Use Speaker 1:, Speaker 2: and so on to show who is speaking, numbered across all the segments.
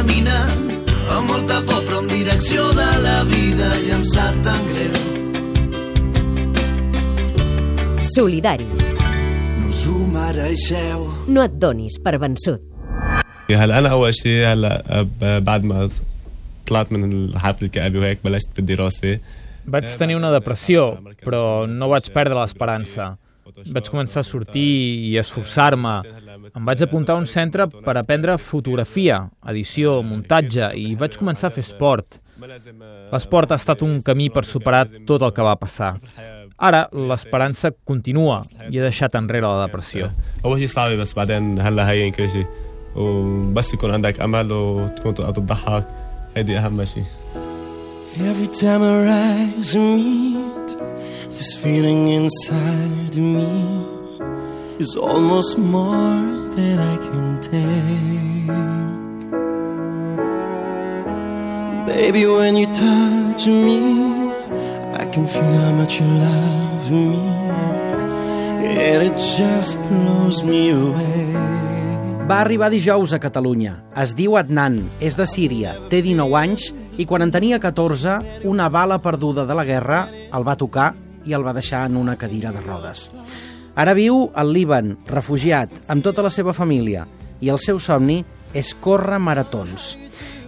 Speaker 1: caminant amb molta por però en direcció de la vida i em sap tan greu.
Speaker 2: Solidaris.
Speaker 1: No us ho mereixeu.
Speaker 2: No et donis per vençut.
Speaker 3: هلا انا اول شيء هلا بعد ما طلعت من الحفل الكآبي وهيك بلشت بالدراسه
Speaker 4: Vaig tenir una depressió, però no vaig perdre l'esperança. Vaig començar a sortir i a esforçar-me. Em vaig apuntar a un centre per aprendre fotografia, edició, muntatge i vaig començar a fer esport. L'esport ha estat un camí per superar tot el que va passar. Ara l'esperança continua i he deixat enrere la depressió.
Speaker 3: اول شيء صعب بس بعدين هلا هين كل شيء وبس يكون عندك امل وتكون تقدر تضحك هيدي اهم شيء
Speaker 1: Every time I rise and meet this feeling inside me is almost more than I can take. Baby, when you touch me, I can feel how much you love me, and it just blows me away.
Speaker 5: Va arribar dijous a Catalunya. Es diu Adnan, és de Síria, té 19 anys i quan en tenia 14, una bala perduda de la guerra el va tocar i el va deixar en una cadira de rodes. Ara viu al Líban, refugiat, amb tota la seva família, i el seu somni és córrer maratons.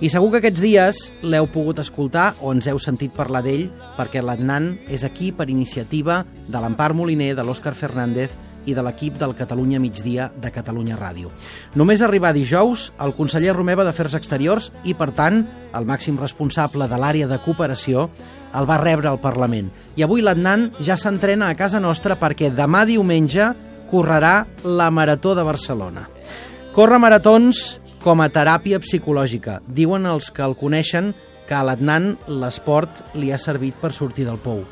Speaker 5: I segur que aquests dies l'heu pogut escoltar o ens heu sentit parlar d'ell perquè l'Adnan és aquí per iniciativa de l'Empar Moliner, de l'Òscar Fernández i de l'equip del Catalunya Migdia de Catalunya Ràdio. Només arribar dijous, el conseller Romeva d'Afers Exteriors i, per tant, el màxim responsable de l'àrea de cooperació el va rebre al Parlament. I avui l'Adnan ja s'entrena a casa nostra perquè demà diumenge correrà la Marató de Barcelona. Corre maratons com a teràpia psicològica. Diuen els que el coneixen que a l'Adnan l'esport li ha servit per sortir del pou.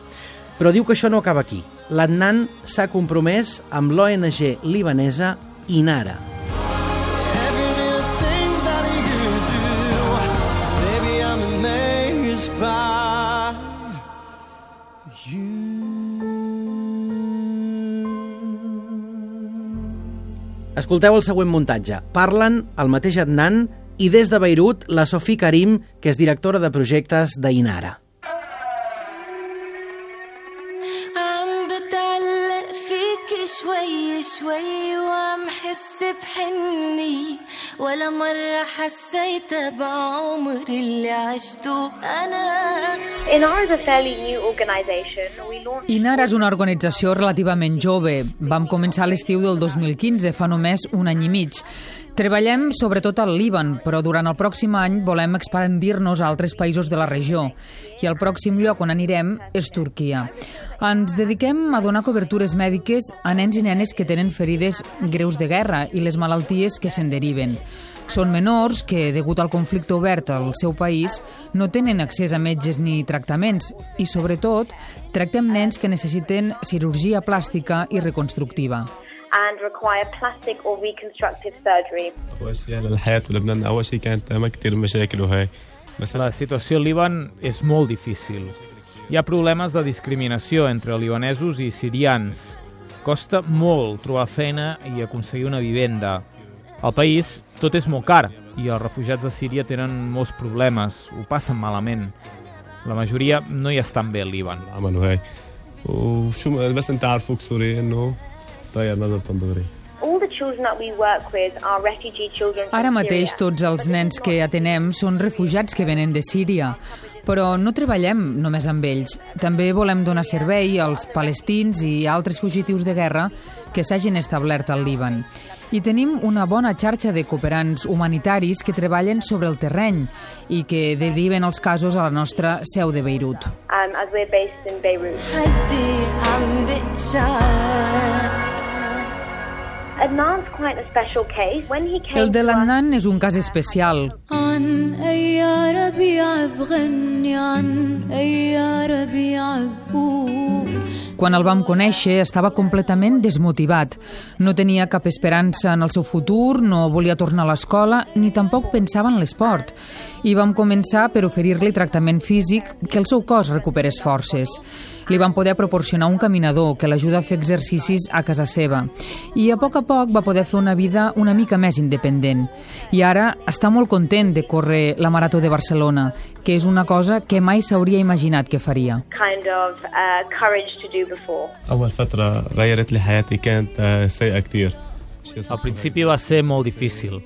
Speaker 5: Però diu que això no acaba aquí. L'Adnan s'ha compromès amb l'ONG libanesa Inara. Escolteu el següent muntatge. Parlen el mateix Adnan i des de Beirut la Sofí Karim, que és directora de projectes d'Inara.
Speaker 6: عم بتعلق فيك شوي شوي وعم حس بحني ولا مرة حسيتها بعمري اللي عشته أنا
Speaker 7: INAR is a fairly new organisation. We launched
Speaker 8: INAR és una organització relativament jove. Vam començar a l'estiu del 2015, fa només un any i mig. Treballem sobretot al Líban, però durant el pròxim any volem expandir-nos a altres països de la regió. I el pròxim lloc on anirem és Turquia. Ens dediquem a donar cobertures mèdiques a nens i nenes que tenen ferides greus de guerra i les malalties que se'n deriven. Són menors que, degut al conflicte obert al seu país, no tenen accés a metges ni tractaments i, sobretot, tractem nens que necessiten cirurgia plàstica i reconstructiva
Speaker 7: and require plastic or reconstructive surgery.
Speaker 3: اول شيء هلا الحياه بلبنان اول شيء كانت ما كثير مشاكل وهيك بس
Speaker 4: La situació al Líban és molt difícil. Hi ha problemes de discriminació entre libanesos i sirians. Costa molt trobar feina i aconseguir una vivenda. Al país tot és molt car i els refugiats de Síria tenen molts problemes, ho passen malament. La majoria no hi estan bé al Líban.
Speaker 3: العمل وهيك وشو بس انت عارفوك سوري انه
Speaker 7: They are another Tandabari.
Speaker 8: Ara mateix tots els nens que atenem són refugiats que venen de Síria, però no treballem només amb ells. També volem donar servei als palestins i altres fugitius de guerra que s'hagin establert al Líban. I tenim una bona xarxa de cooperants humanitaris que treballen sobre el terreny i que deriven els casos a la nostra seu de Beirut.
Speaker 7: Um, as we're based in Beirut.
Speaker 8: El de l'Annan és un cas especial.
Speaker 6: عن
Speaker 8: Quan el vam conèixer estava completament desmotivat. No tenia cap esperança en el seu futur, no volia tornar a l'escola ni tampoc pensava en l'esport. I vam començar per oferir-li tractament físic que el seu cos recuperés forces. Li vam poder proporcionar un caminador que l'ajuda a fer exercicis a casa seva. I a poc a poc va poder fer una vida una mica més independent. I ara està molt content de córrer la Marató de Barcelona, que és una cosa que mai s'hauria imaginat que faria.
Speaker 7: kind of uh, courage to do before.
Speaker 3: أول فترة غيرت لي حياتي كانت آه، سيئة كتير
Speaker 4: Al principi va ser molt difícil.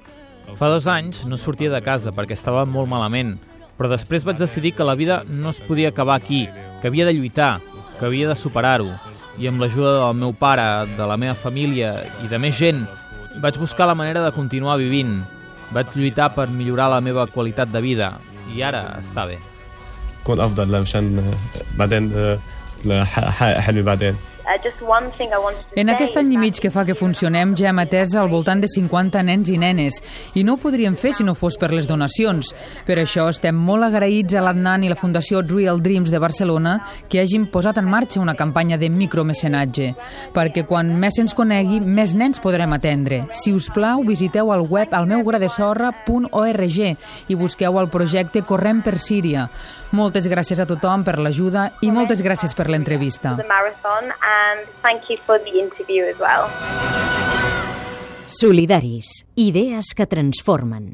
Speaker 4: Fa dos anys no sortia de casa perquè estava molt malament, però després vaig decidir que la vida no es podia acabar aquí, que havia de lluitar, que havia de superar-ho. I amb l'ajuda del meu pare, de la meva família i de més gent, vaig buscar la manera de continuar vivint. Vaig lluitar per millorar la meva qualitat de vida i ara està bé.
Speaker 3: كون أفضل مشان آه، بعدين لحقق بعدين.
Speaker 8: En aquest any i mig que fa que funcionem ja hem atès al voltant de 50 nens i nenes i no ho podríem fer si no fos per les donacions. Per això estem molt agraïts a l'Adnan i la Fundació Real Dreams de Barcelona que hagin posat en marxa una campanya de micromecenatge, perquè quan més se'ns conegui, més nens podrem atendre. Si us plau, visiteu el web almeugradesorra.org i busqueu el projecte Correm per Síria. Moltes gràcies a tothom per l'ajuda i moltes gràcies per l'entrevista.
Speaker 7: And thank you for the interview as well.
Speaker 2: Solidaris. Idees que transformen.